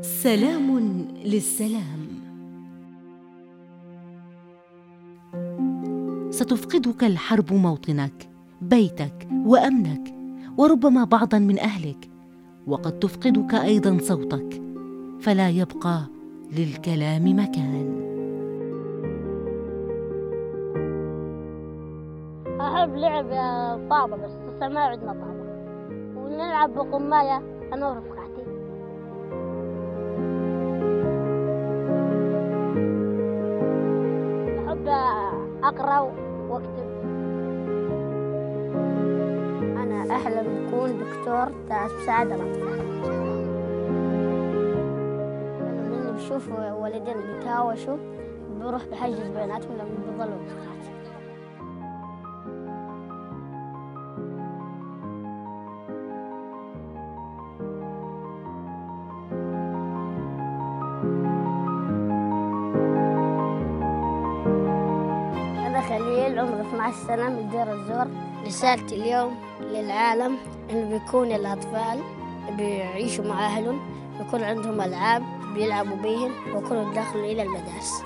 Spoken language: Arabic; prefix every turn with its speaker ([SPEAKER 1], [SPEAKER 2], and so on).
[SPEAKER 1] سلام للسلام. ستفقدك الحرب موطنك بيتك وأمنك وربما بعضا من أهلك وقد تفقدك أيضا صوتك فلا يبقى للكلام مكان.
[SPEAKER 2] أحب لعب طابة بس ما عندنا طابة ونلعب بقماية أنا ورفقاتي أقرأ وأكتب. أنا أحلم أكون دكتور تساعد الأطفال لما بشوف والدين بيتهاوشوا بروح بحجز بيناتهم لما بيضلوا خليل عمري 12 سنة من دير الزور. رسالتي اليوم للعالم إنه بيكون الأطفال بيعيشوا مع أهلهم بيكون عندهم ألعاب بيلعبوا بيهم ويكونوا يدخلوا إلى المدارس.